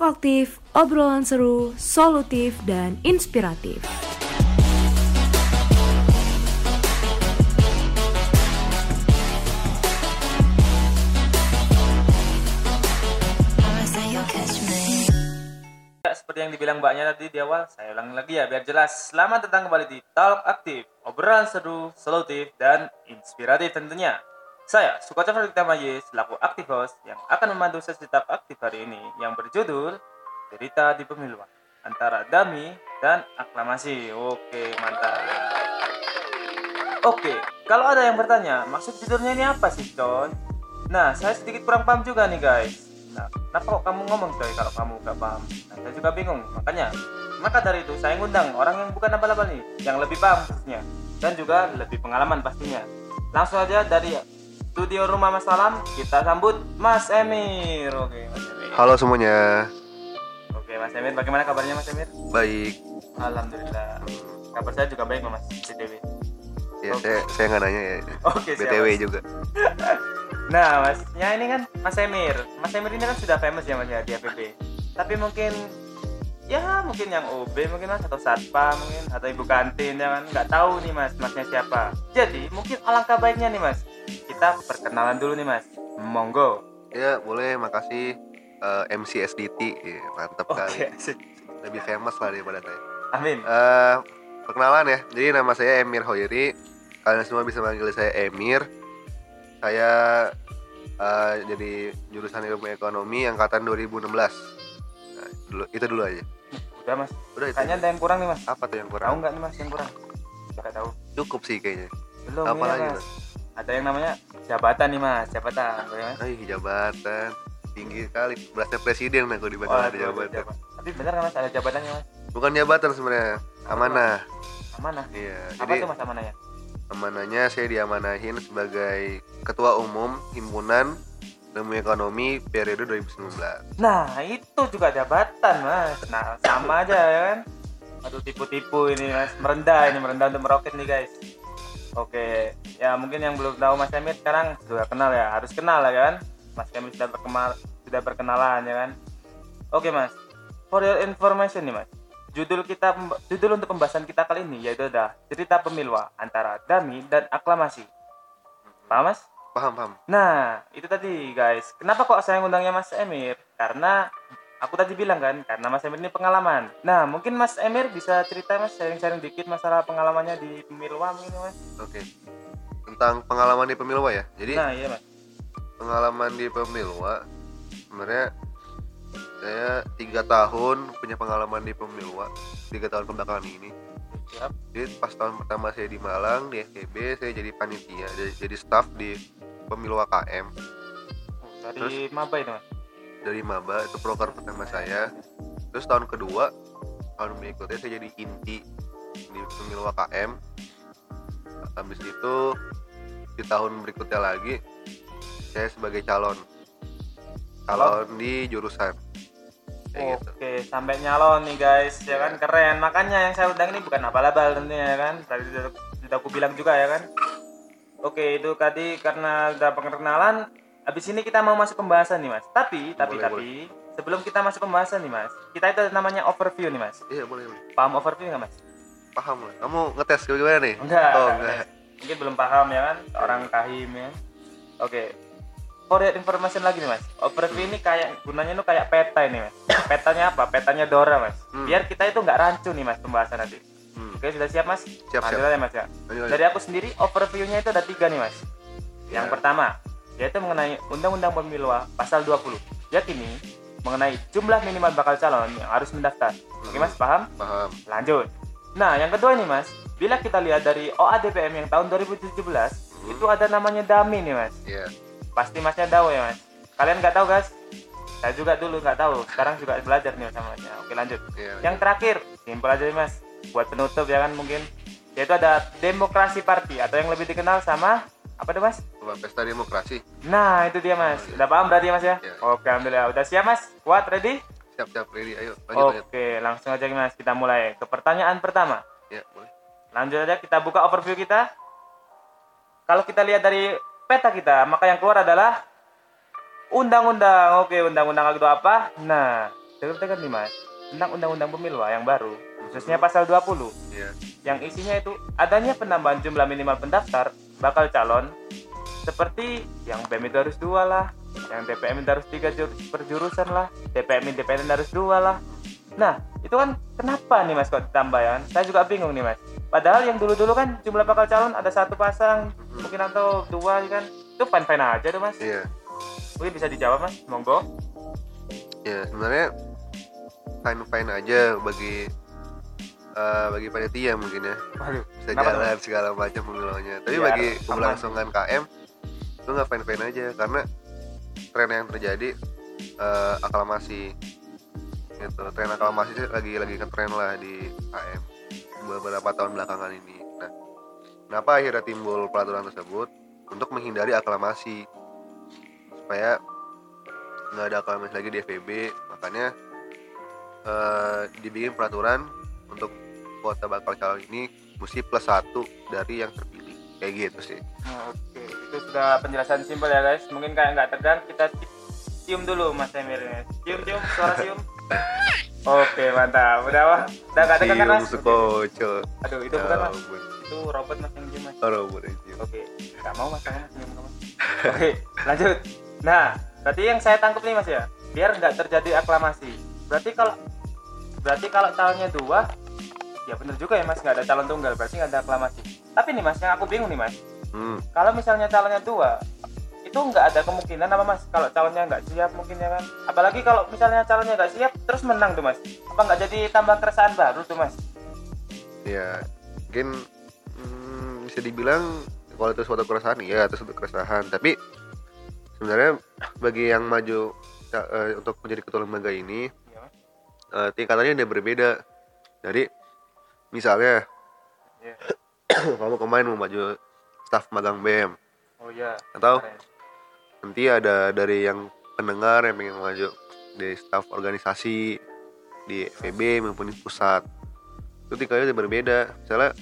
Talk aktif, obrolan seru, solutif, dan inspiratif. Seperti yang dibilang mbaknya tadi di awal, saya ulangi lagi ya biar jelas. Selamat datang kembali di Talk Aktif, obrolan seru, solutif, dan inspiratif tentunya. Saya, Sukoco Y, selaku aktif host yang akan membantu sesi Talk Aktif hari ini yang berjudul Cerita di Pemiluan antara Dami dan Aklamasi. Oke, mantap. Oke, kalau ada yang bertanya, maksud judulnya ini apa sih, coy? Nah, saya sedikit kurang paham juga nih, guys. Nah, kenapa kok kamu ngomong, coy, kalau kamu nggak paham? Nah, saya juga bingung. Makanya, maka dari itu saya ngundang orang yang bukan abal-abal nih, yang lebih paham khususnya. Dan juga lebih pengalaman pastinya. Langsung aja dari studio Rumah Mas Salam, kita sambut Mas Emir. Oke, Mas Emir. Halo semuanya, Oke, Mas Emir, bagaimana kabarnya Mas Emir? baik. Alhamdulillah. Kabar saya juga baik, Mas. BTW. Ya Oke. saya saya nggak nanya ya. Oke, siap, BTW juga. Nah, masnya ini kan Mas Emir. Mas Emir ini kan sudah famous ya Mas ya di APB. Tapi mungkin ya mungkin yang OB mungkin Mas atau satpam mungkin atau ibu kantin ya kan nggak tahu nih Mas Masnya siapa. Jadi mungkin alangkah baiknya nih Mas kita perkenalan dulu nih Mas. Monggo. Ya boleh, makasih eh, MC SDT, Iya, mantap kali. Oke. asik. Lebih famous lah daripada saya. Amin. Eh, perkenalan ya, jadi nama saya Emir Hoiri. Kalian semua bisa manggil saya Emir. Saya eh, jadi jurusan ilmu ekonomi angkatan 2016. Nah, dulu, itu dulu aja. Udah Mas. Udah itu. Kayaknya ada yang kurang nih Mas. Apa tuh yang Tahu kurang? nggak nih Mas yang kurang? Nggak tahu. Cukup sih kayaknya. Belum Apa ini lagi. Mas? Ada yang namanya jabatan nih Mas. Jabatan. Ay, jabatan tinggi kali. Berasa presiden aku di badan ada jabatan. jabat- Tapi benar kan Mas ada jabatannya Mas? Bukan jabatan sebenarnya, amanah. Amanah. Iya, Apa jadi tuh Mas amanahnya? amanahnya saya diamanahin sebagai ketua umum himpunan ilmu ekonomi periode 2019. Nah, itu juga jabatan, Mas. Nah, sama aja ya kan? Aduh, tipu-tipu ini, Mas. Merendah ini, merendah untuk meroket nih, guys. Oke, ya mungkin yang belum tahu Mas Emir sekarang sudah kenal ya, harus kenal ya kan? Mas Emir sudah berkemal, sudah berkenalan ya kan? Oke, Mas. For your information nih, Mas. Judul kita judul untuk pembahasan kita kali ini yaitu adalah cerita pemilwa antara dami dan aklamasi. Paham, Mas? Paham, paham. Nah, itu tadi guys. Kenapa kok saya ngundangnya Mas Emir? Karena aku tadi bilang kan, karena Mas Emir ini pengalaman. Nah, mungkin Mas Emir bisa cerita Mas sharing-sharing dikit masalah pengalamannya di Pemilwa mungkin Mas. Oke. Tentang pengalaman di Pemilwa ya. Jadi Nah, iya Mas. pengalaman di Pemilwa sebenarnya saya tiga tahun punya pengalaman di Pemilwa tiga tahun kebelakangan ini. Siap. Jadi pas tahun pertama saya di Malang di FKB saya jadi panitia jadi, jadi staff di Pemilwa KM Dari Maba itu Mas. Dari Maba itu proker pertama saya terus tahun kedua tahun berikutnya saya jadi inti di Pemilwa KM habis itu di tahun berikutnya lagi saya sebagai calon calon di jurusan kayak gitu Oke, sampai nyalon nih guys, ya kan keren. Makanya yang saya undang ini bukan abal-abal tentunya ya kan. Tadi sudah, aku bilang juga ya kan. Oke, itu tadi karena udah perkenalan. Habis ini kita mau masuk pembahasan nih mas. Tapi, tapi, Boleh, tapi sebelum kita masuk pembahasan nih mas, kita itu ada namanya overview nih mas. iya boleh boleh Paham overview nggak mas? paham lah kamu ngetes gimana nih Enggak. oh enggak. Mungkin belum paham ya kan, orang kahim ya. Oke. For your information lagi nih mas, overview ini kayak gunanya itu kayak peta ini mas. Petanya apa? Petanya Dora mas. Hmm. Biar kita itu nggak rancu nih mas pembahasan nanti. Hmm. Oke sudah siap mas? Siap, Lanjut siap. aja mas ya. Lanjut, lanjut. Dari aku sendiri overviewnya itu ada tiga nih mas. Yang Ya. pertama yaitu mengenai Undang-Undang Pemilu pasal 20. Yakni mengenai jumlah minimal bakal calon yang harus mendaftar. Oke mas paham? paham Lanjut. Nah, yang kedua ini Mas, bila kita lihat dari OADPM yang tahun 2017, Hmm. itu ada namanya DAMI nih Mas. iya Pasti Masnya tahu ya Mas. Kalian nggak tahu guys? Saya juga dulu nggak tahu. Sekarang juga belajar nih sama Masnya. Oke lanjut. iya Yang terakhir, simpel aja nih Mas. Buat penutup ya kan mungkin. Yaitu ada Demokrasi Party atau yang lebih dikenal sama apa tuh Mas? Pesta demokrasi Nah, itu dia Mas. Udah paham berarti ya Mas ya? Iya. Oke, alhamdulillah. Udah siap Mas? Kuat, ready? siap siap ready ayo lanjut lanjut Oke, langsung aja Mas. Kita mulai ke pertanyaan pertama. ya boleh Lanjut aja kita buka overview kita. Kalau kita lihat dari peta kita, maka yang keluar adalah undang-undang. Oke, undang-undang itu apa? Nah, dengar nih mas tentang undang-undang pemilu ah, yang baru khususnya pasal 20 Iya. yang isinya itu adanya penambahan jumlah minimal pendaftar bakal calon. Seperti yang BEM itu harus dua lah yang DPM itu harus tiga jur- perjurusan lah DPM independen harus dua lah. Nah itu kan kenapa nih mas kok ditambah ya? Saya juga bingung nih mas. Padahal yang dulu-dulu kan jumlah bakal calon ada satu pasang mungkin atau dua ya kan? Itu fine-fine aja tuh mas. Iya. mungkin bisa dijawab mas. Monggo. Ya, sebenarnya fine fine aja bagi eh, bagi panitia mungkin ya. Waduh bisa jalan segala macam pemilunya tapi Biar bagi aman. keberlangsungan KM itu nggak fine fine aja. Karena tren yang terjadi eh, aklamasi. Gitu tren aklamasi sih lagi lagi ngetren lah di KM beberapa tahun belakangan ini. Nah kenapa akhirnya timbul peraturan tersebut? Untuk menghindari aklamasi. Supaya nggak ada aklamasi lagi di FEB makanya eh, dibikin peraturan untuk kuota bakal calon ini mesti plus satu dari yang terpilih kayak gitu sih Oke, itu sudah penjelasan simpel ya guys. Mungkin kayak nggak tegang, kita ci- cium dulu Mas Emir. Cium, cium, suara cium. Oke, mantap. Udah wah, udah nggak tegang kan Mas? Aduh, itu bukan Mas. Itu robot Mas yang cium Mas. Oh, robot yang cium. Oke, nggak mau Mas, kamu cium kamu. Oke, lanjut. Nah, berarti yang saya tangkap nih Mas ya, biar nggak terjadi aklamasi. Berarti kalau berarti kalau calonnya dua, ya bener juga ya Mas, nggak ada calon tunggal, berarti nggak ada aklamasi. Tapi nih Mas, yang aku bingung nih Mas, Hmm, kalau misalnya calonnya dua itu nggak ada kemungkinan apa mas? Kalau calonnya nggak siap mungkin ya kan apalagi kalau misalnya calonnya nggak siap terus menang tuh mas. Apa nggak jadi tambah keresahan baru tuh mas? Ya mungkin hmm, bisa dibilang kalau itu suatu keresahan iya itu suatu keresahan. Tapi sebenarnya bagi yang maju ya, untuk menjadi ketua lembaga ini Eh, tingkatannya udah berbeda. Jadi misalnya Iya. kamu kemarin mau maju staf magang BM oh iya. Atau keren. nanti ada dari yang pendengar yang pengen maju di staf organisasi di FEB maupun di pusat. Itu tingkatnya udah berbeda. Misalnya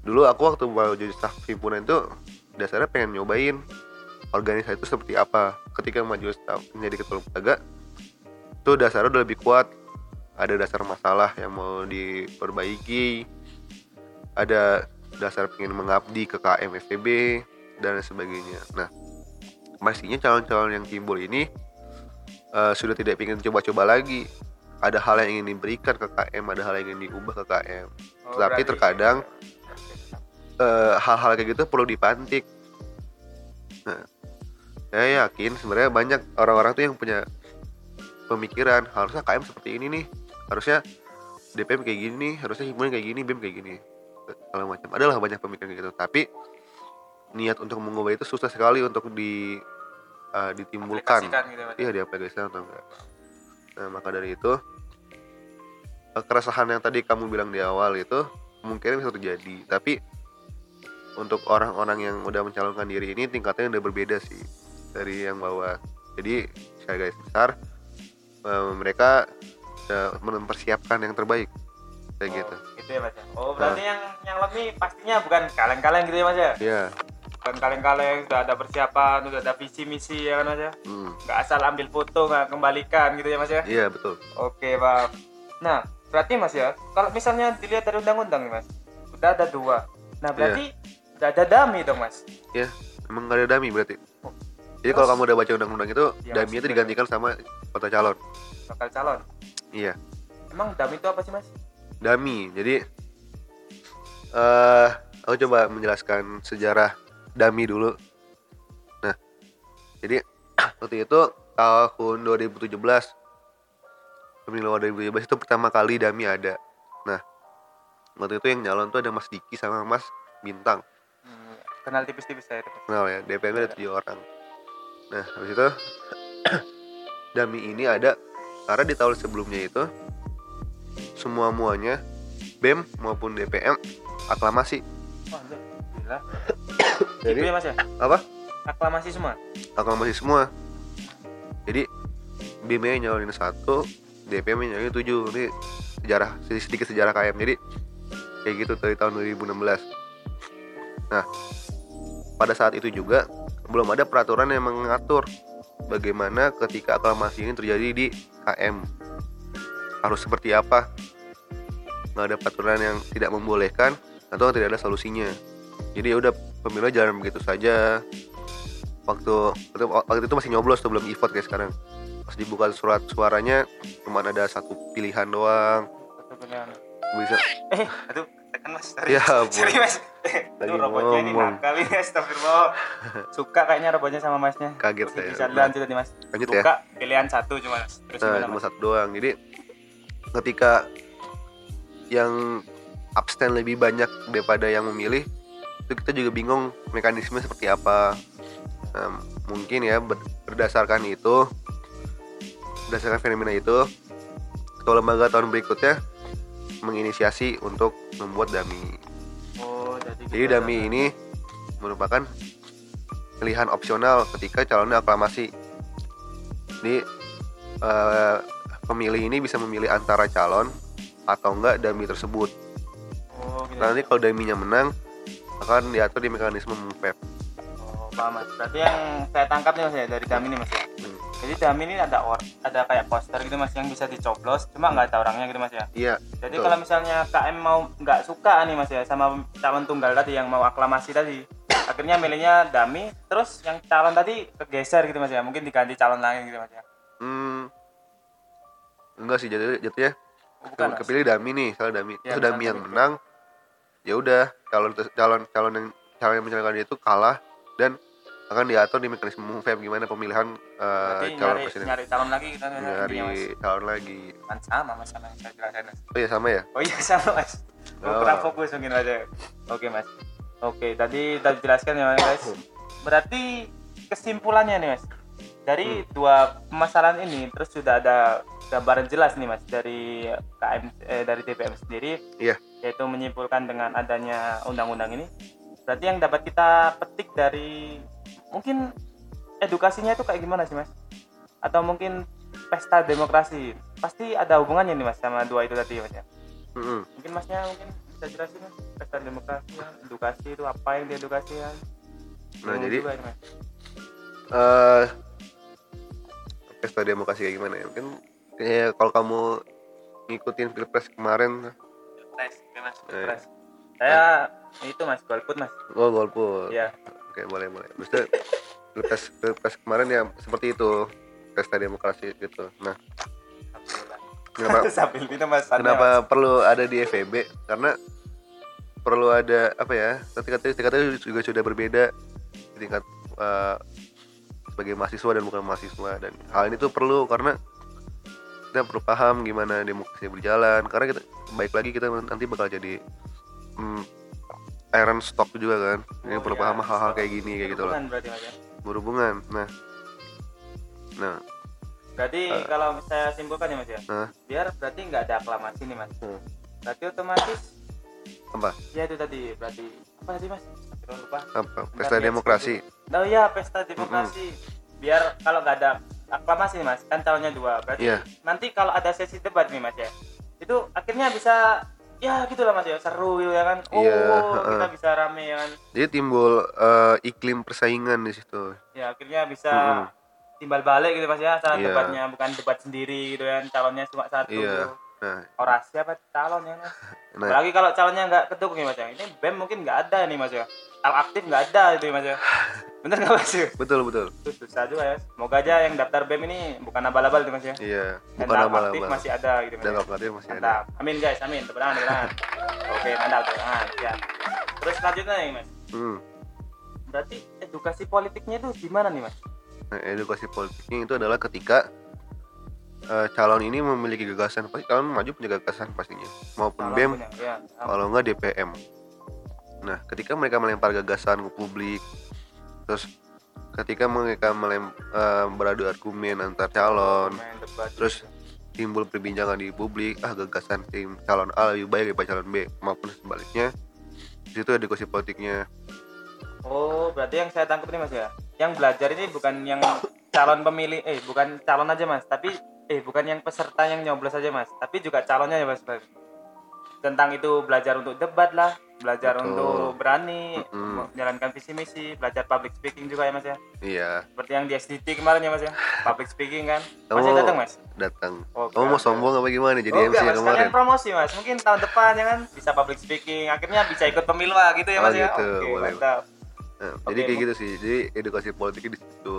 dulu aku waktu mau jadi staf himpunan itu dasarnya pengen nyobain organisasi itu seperti apa. Ketika maju staf menjadi ketua lembaga itu dasarnya udah lebih kuat ada dasar masalah yang mau diperbaiki. Ada dasar pengen mengabdi ke KM dan sebagainya. Nah pastinya calon-calon yang timbul ini eh, sudah tidak ingin coba-coba lagi. Ada hal yang ingin diberikan ke KM ada hal yang ingin diubah ke KM Oh, tapi terkadang eh, hal-hal kayak gitu perlu dipantik. Nah saya yakin sebenarnya banyak orang-orang tuh yang punya pemikiran harusnya KM seperti ini nih harusnya DPM kayak gini harusnya himpunan kayak gini BEM kayak gini. Segala macam. Adalah banyak pemikiran gitu. Tapi niat untuk mengubah itu susah sekali untuk di eh, ditimbulkan. Gitu ya, iya diaplikasikan atau enggak. Nah maka dari itu keresahan yang tadi kamu bilang di awal itu kemungkinan bisa terjadi. Tapi untuk orang-orang yang udah mencalonkan diri ini tingkatnya udah berbeda sih dari yang bawah. Jadi saya guys besar eh, mereka sudah mempersiapkan yang terbaik. Kayak Oh, gitu. gitu ya mas ya? Oh berarti yang yang lebih pastinya bukan kaleng-kaleng gitu ya mas ya? Ya bukan kaleng-kaleng sudah ada persiapan sudah ada visi misi ya kan mas ya? Hmm, nggak asal ambil foto nggak kembalikan gitu ya mas ya? Iya betul. Oke, Pak. Nah, berarti Mas ya, kalau misalnya dilihat dari undang-undang Mas, udah ada dua. Nah, berarti udah ada dami dong, Mas. ya emang gak ada dami berarti. Oh, jadi kalau kamu udah baca undang-undang itu Iya, dami itu digantikan sama kota calon. Bakal calon. Iya Emang dami itu apa sih, Mas? Dami. Jadi eh aku coba menjelaskan sejarah Dami dulu. Nah, jadi waktu itu tahun 2017 pemilu 2017 itu pertama kali Dami ada. Nah, waktu itu yang nyalon tuh ada Mas Diki sama Mas Bintang. Hmm, kenal tipis-tipis saya. Tipis. Kenal ya, DPM ada tujuh orang. Nah, habis itu Dami ini ada karena di tahun sebelumnya itu semua muanya BEM maupun DPM aklamasi. Oh. Jadi Gitu ya, Mas ya? apa? Aklamasi semua. Aklamasi semua. Jadi BEM nya nyalonin satu, DPM nya nyalonin tujuh. Ini sejarah sedikit sejarah KM. Jadi kayak gitu dari tahun 2016. Nah, pada saat itu juga belum ada peraturan yang mengatur bagaimana ketika aklamasi ini terjadi di KM. harus seperti apa? Nggak ada peraturan yang tidak membolehkan atau tidak ada solusinya. Jadi ya udah pemilu jalan begitu saja. Waktu waktu, waktu itu masih nyoblos tuh belum e-vote kayak sekarang. Pas dibuka surat suaranya cuma ada satu pilihan doang. Satu pilihan. bisa. Eh, aduh, tekan mas. Sorry. Ya. Sorry mas. Lagi Aduh, robotnya ini ngomong. nakal ini, astagfirullah. Suka kayaknya robotnya sama masnya. Kaget saya. Bisa lanjut tadi mas. lanjut ya Buka pilihan satu cuma. Terus nah cuma satu doang jadi ketika yang abstain lebih banyak daripada yang memilih itu kita juga bingung mekanisme seperti apa Nah, mungkin ya ber- berdasarkan itu berdasarkan fenomena itu ketua lembaga tahun berikutnya menginisiasi untuk membuat dami Oh, jadi gitu jadi dami ini merupakan pilihan opsional ketika calonnya aklamasi. Jadi eh, pemilih ini bisa memilih antara calon atau enggak dami tersebut. Oh, gitu. Nanti kalau daminya menang akan diatur di mekanisme MUPEP. Oh, paham mas. Berarti yang saya tangkap nih mas ya dari dami ini mas ya. Hmm. Jadi dami ini ada or, ada kayak poster gitu mas yang bisa dicoblos, cuma nggak ada orangnya gitu mas ya. Iya. Jadi betul. kalau misalnya KM mau nggak suka nih mas ya sama calon tunggal tadi yang mau aklamasi tadi, akhirnya milihnya dami, terus yang calon tadi kegeser gitu mas ya, mungkin diganti calon lain gitu mas ya. Hmm, enggak sih jadi jatuhnya Oh, bukan mas. kepilih dami nih, soal dami. Ya, Terus dami yang menang ya udah calon calon calon yang calon yang mencalonkan dia itu kalah dan akan diatur di mekanisme MUPEP gimana pemilihan eh, Berarti calon nyari, presiden. nyari calon lagi gitu nyari calon lagi Kan sama mas sama yang saya jelasin mas. oh iya sama ya Oh iya sama mas. Oh, Oh. kurang fokus mungkin aja. Oke mas. Oke tadi udah dijelaskan ya mas. Berarti kesimpulannya nih mas. Dari dua pemasaran ini terus sudah ada gambaran jelas nih mas dari KM eh, dari DPM sendiri. Iya. Yaitu menyimpulkan dengan adanya undang-undang ini. Berarti yang dapat kita petik dari mungkin edukasinya itu kayak gimana sih mas? Atau mungkin pesta demokrasi pasti ada hubungannya nih mas sama dua itu tadi mas ya? Mm-mm. mungkin masnya mungkin bisa jelasin mas pesta demokrasi ya edukasi itu apa yang diedukasi ya Nah, jadi- juga Mas. eh pesta demokrasi kayak gimana ya mungkin kayak kalau kamu ngikutin pilpres kemarin Nice, oke, mas Eh. Pres. saya itu mas golput mas oh golput ya oke boleh boleh. Maksudnya pilpres pilpres kemarin ya seperti itu pesta demokrasi gitu. Nah. Kenapa? Kenapa perlu ada di FEB karena perlu ada apa ya tingkat tingkatnya juga sudah berbeda tingkat eh, sebagai mahasiswa dan bukan mahasiswa. Dan hal ini tuh perlu karena kita perlu paham gimana demokrasi berjalan. Karena kita baik lagi kita nanti bakal jadi hmm, iron stock juga kan ini Oh, perlu iya, paham hal-hal stock. kayak gini kayak gitu loh Berhubungan ya nah nah berarti Eh. kalau saya simpulkan ya mas ya Hah? biar berarti nggak ada aklamasi nih mas Hmm. berarti otomatis apa ya itu tadi berarti apa tadi mas lupa apa Bentar, pesta lihat demokrasi Oh iya pesta demokrasi. Biar kalau nggak ada aklamasi nih mas, kan calonnya dua. Berarti Iya. nanti kalau ada sesi debat nih mas ya, itu akhirnya bisa ya gitulah mas ya seru gitu ya kan. Oh Iya, kita bisa rame ya kan. jadi timbul eh, iklim persaingan di situ Ya akhirnya bisa Mm-mm. timbal balik gitu mas ya saat Iya. debatnya bukan debat sendiri gitu kan calonnya cuma satu. Iya. Nah Orasi apa calon ya mas? nah Apalagi kalau calonnya nggak keduk nih mas ya. Ini BEM mungkin nggak ada nih mas ya. Kalau aktif nggak ada itu ya mas ya. Bener nggak mas ya? betul betul Itu susah juga ya. Semoga aja yang daftar BEM ini bukan abal-abal tuh mas ya. iya bukan tahap abal aktif masih ada gitu mas. dan ya. alternatif masih ada Mantap. Amin guys, amin. Tepuk tangan, tepuk tangan. Oke, mantap, tepuk tangan. Siap. Terus selanjutnya nih mas. Hmm. Berarti edukasi politiknya itu gimana nih mas? Nah, edukasi politiknya itu adalah ketika eh, calon ini memiliki gagasan pasti calon maju punya gagasan pastinya maupun Kalau BEM punya, ya. kalau enggak DPM nah ketika mereka melempar gagasan ke publik terus ketika mereka melem, eh, beradu argumen antar calon debat terus gitu. timbul perbincangan di publik ah gagasan tim calon A lebih baik daripada calon B maupun sebaliknya di situ edukasi politiknya Oh, berarti yang saya tangkap ini mas ya, yang belajar ini bukan yang calon pemilih, eh bukan calon aja mas, tapi eh bukan yang peserta yang nyoblos aja mas, tapi juga calonnya ya mas. Tentang itu belajar untuk debat lah, belajar Betul. untuk berani Mm-mm. menjalankan visi misi belajar public speaking juga ya mas ya. Iya. Seperti yang di SDT kemarin ya mas ya. Public speaking kan. Kamu masih datang mas? datang. Oh, kamu mau sombong apa gimana jadi oh, MC enggak, mas, kemarin? Kalian promosi mas. Mungkin tahun depan ya kan? Bisa public speaking. Akhirnya bisa ikut pemilu gitu ya Oh, mas ya. gitu, oke boleh. mantap. Nah, jadi kayak gitu sih. Jadi edukasi politiknya di situ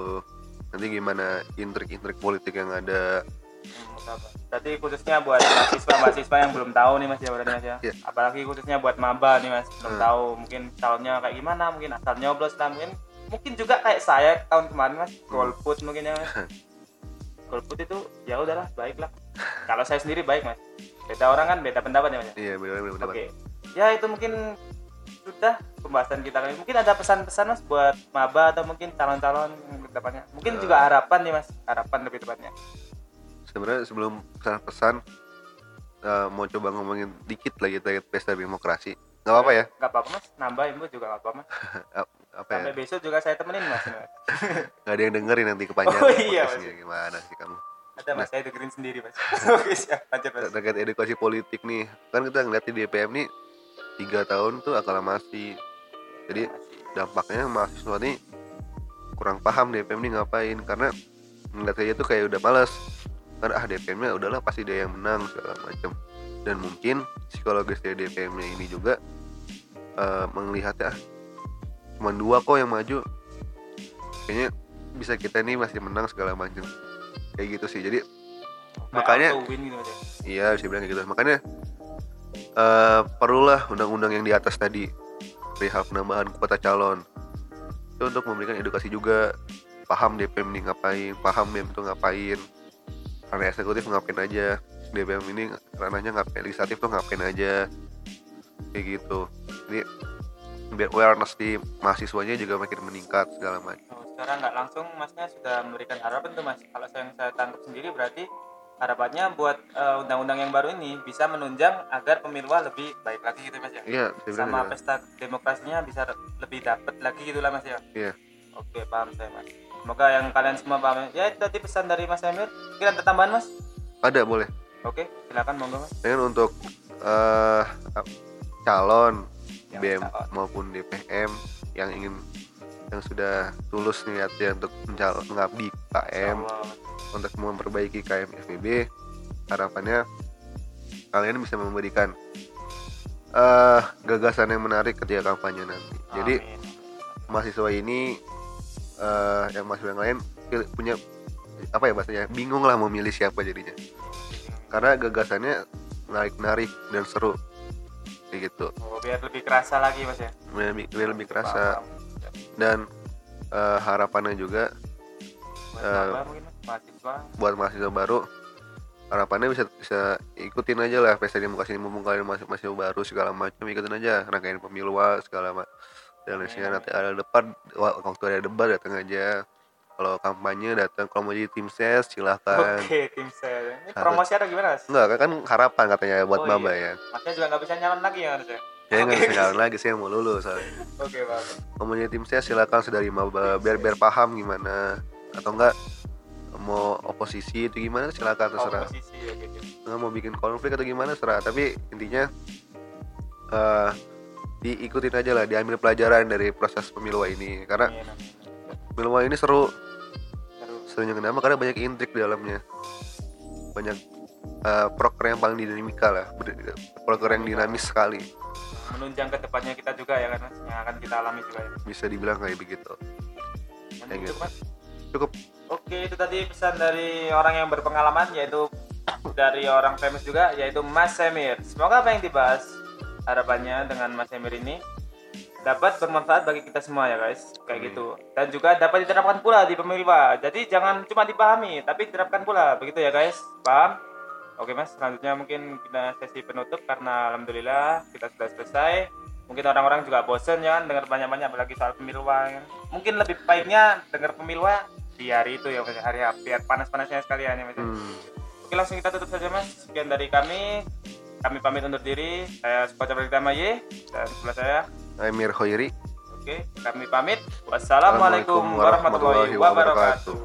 nanti gimana intrik-intrik politik yang ada Hmm. Berarti khususnya buat mahasiswa-mahasiswa yang belum tahu nih mas ya berarti mas ya. Iya. Apalagi khususnya buat maba nih mas belum Hmm. tahu mungkin calonnya kayak gimana mungkin asal nyoblos lah mungkin mungkin juga kayak saya tahun kemarin mas Hmm. golput mungkin ya mas. golput itu ya udahlah baik lah. Kalau saya sendiri baik mas. Beda orang kan beda pendapat ya mas. ya? iya benar-benar Oke. Ya itu mungkin sudah pembahasan kita kali ini. Mungkin ada pesan-pesan mas buat maba atau mungkin calon-calon yang ke depannya. Mungkin Eh. juga harapan nih mas, harapan lebih tepatnya. sebenarnya sebelum pesan-pesan eh, mau coba ngomongin dikit lagi terkait pesta demokrasi nggak apa-apa ya Gak apa-apa mas, nambah ibu juga gak apa-apa mas. apa ya Sampai besok juga saya temenin mas. Mas. nggak ada yang dengerin nanti kepanjangan Oh, iya, podcastnya. gimana sih kamu Ada mas, saya dengerin sendiri mas. Oke siap, lanjut mas. terkait edukasi politik nih kan kita ngeliat di DPM nih tiga tahun tuh aklamasi. Jadi dampaknya mahasiswa nih kurang paham DPM nih ngapain karena ngeliat aja tuh kayak udah males. Kan ah DPM nya udahlah pasti dia yang menang segala macam dan mungkin psikologis dari DPM nya ini juga eh, melihatnya ah, cuma dua kok yang maju. Kayaknya bisa kita nih masih menang segala macam kayak gitu sih. Jadi makanya- Kayak win gitu ya. Iya bisa bilang kayak gitu. Makanya eh perlulah undang-undang yang di atas tadi perihal penambahan kuota calon itu untuk memberikan edukasi juga paham DPM ini ngapain, paham BEM itu ngapain, karena eksekutif ngapain aja, DPM ini ranahnya ngapain, legislatif tuh ngapain aja, kayak gitu. Jadi biar awareness di mahasiswanya juga makin meningkat segala macam. Sekarang nggak langsung masnya sudah memberikan harapan tuh mas. Kalau saya yang saya tangkap sendiri berarti harapannya buat eh, undang-undang yang baru ini bisa menunjang agar pemiluan lebih baik lagi gitu mas ya. Iya, Sama gitu. pesta demokrasinya bisa lebih dapat lagi gitu lah mas ya. Iya. Oke paham saya mas. Semoga yang kalian semua paham. Ya itu tadi pesan dari Mas Emir. Kira ada tambahan mas? Ada boleh. Oke silakan monggo mas. Dan untuk eh calon Yang BEM calon. maupun DPM yang ingin yang sudah tulus niatnya untuk mengabdi KM Insyaallah. Untuk memperbaiki KM FEB harapannya kalian bisa memberikan eh gagasan yang menarik ketika kampanye nanti. Jadi Amin. mahasiswa ini eh yang mahasiswa yang lain punya apa ya bahasanya bingung lah mau milih siapa jadinya karena gagasannya menarik-narik dan seru kayak gitu Oh, biar lebih kerasa lagi mas ya. biar lebih, biar lebih kerasa dan eh, harapannya juga Buat mas, mahasiswa. buat mahasiswa baru harapannya bisa bisa ikutin aja lah pesta demokrasi ini mumpung kalian masih masih baru segala macam ikutin aja rangkaian pemilu segala macam dan lainnya nanti ada debat wa- waktu ada debat datang aja kalau kampanye datang kalau mau jadi tim ses silahkan Oke tim saya. Ini promosi atau gimana mas? enggak kan harapan katanya buat Oh, maba iya. ya Masnya juga nggak bisa nyalon lagi ya harusnya. saya nggak bisa jalan lagi saya mau lulus soalnya Oke pak. kalau mau jadi tim ses silakan sedari maba biar biar paham gimana atau enggak mau oposisi itu gimana silakan terserah Oposisi ya gitu. nggak mau bikin konflik atau gimana serah tapi intinya eh diikutin aja lah diambil pelajaran dari proses pemilu ini karena amin. pemilu ini seru Seru. serunya kenapa karena banyak intrik di dalamnya banyak eh proker yang paling dinamika lah proker yang dinamis sekali Menunjang ke depannya kita juga ya kan mas, yang akan kita alami juga ya. bisa dibilang kayak begitu gitu. mas. cukup Oke itu tadi pesan dari orang yang berpengalaman yaitu dari orang famous juga yaitu Mas Semir. Semoga apa yang dibahas harapannya dengan Mas Semir ini dapat bermanfaat bagi kita semua ya guys. Kayak gitu. Dan juga dapat diterapkan pula di pemilu jadi jangan cuma dipahami tapi diterapkan pula. Begitu ya guys. Paham? Oke mas. Selanjutnya mungkin kita sesi penutup karena alhamdulillah kita sudah selesai. Mungkin orang-orang juga bosen ya kan dengar banyak-banyak apalagi soal pemilu ya. mungkin lebih baiknya dengar pemilu di hari itu ya mas hari biar panas-panasnya sekalian ya mas hmm. oke langsung kita tutup saja mas. Sekian dari kami. Kami pamit undur diri. Saya Supaca Pratama Y dan sebelah saya Emir Hoiri Oke, kami pamit. Wassalamualaikum warahmatullahi wabarakatuh.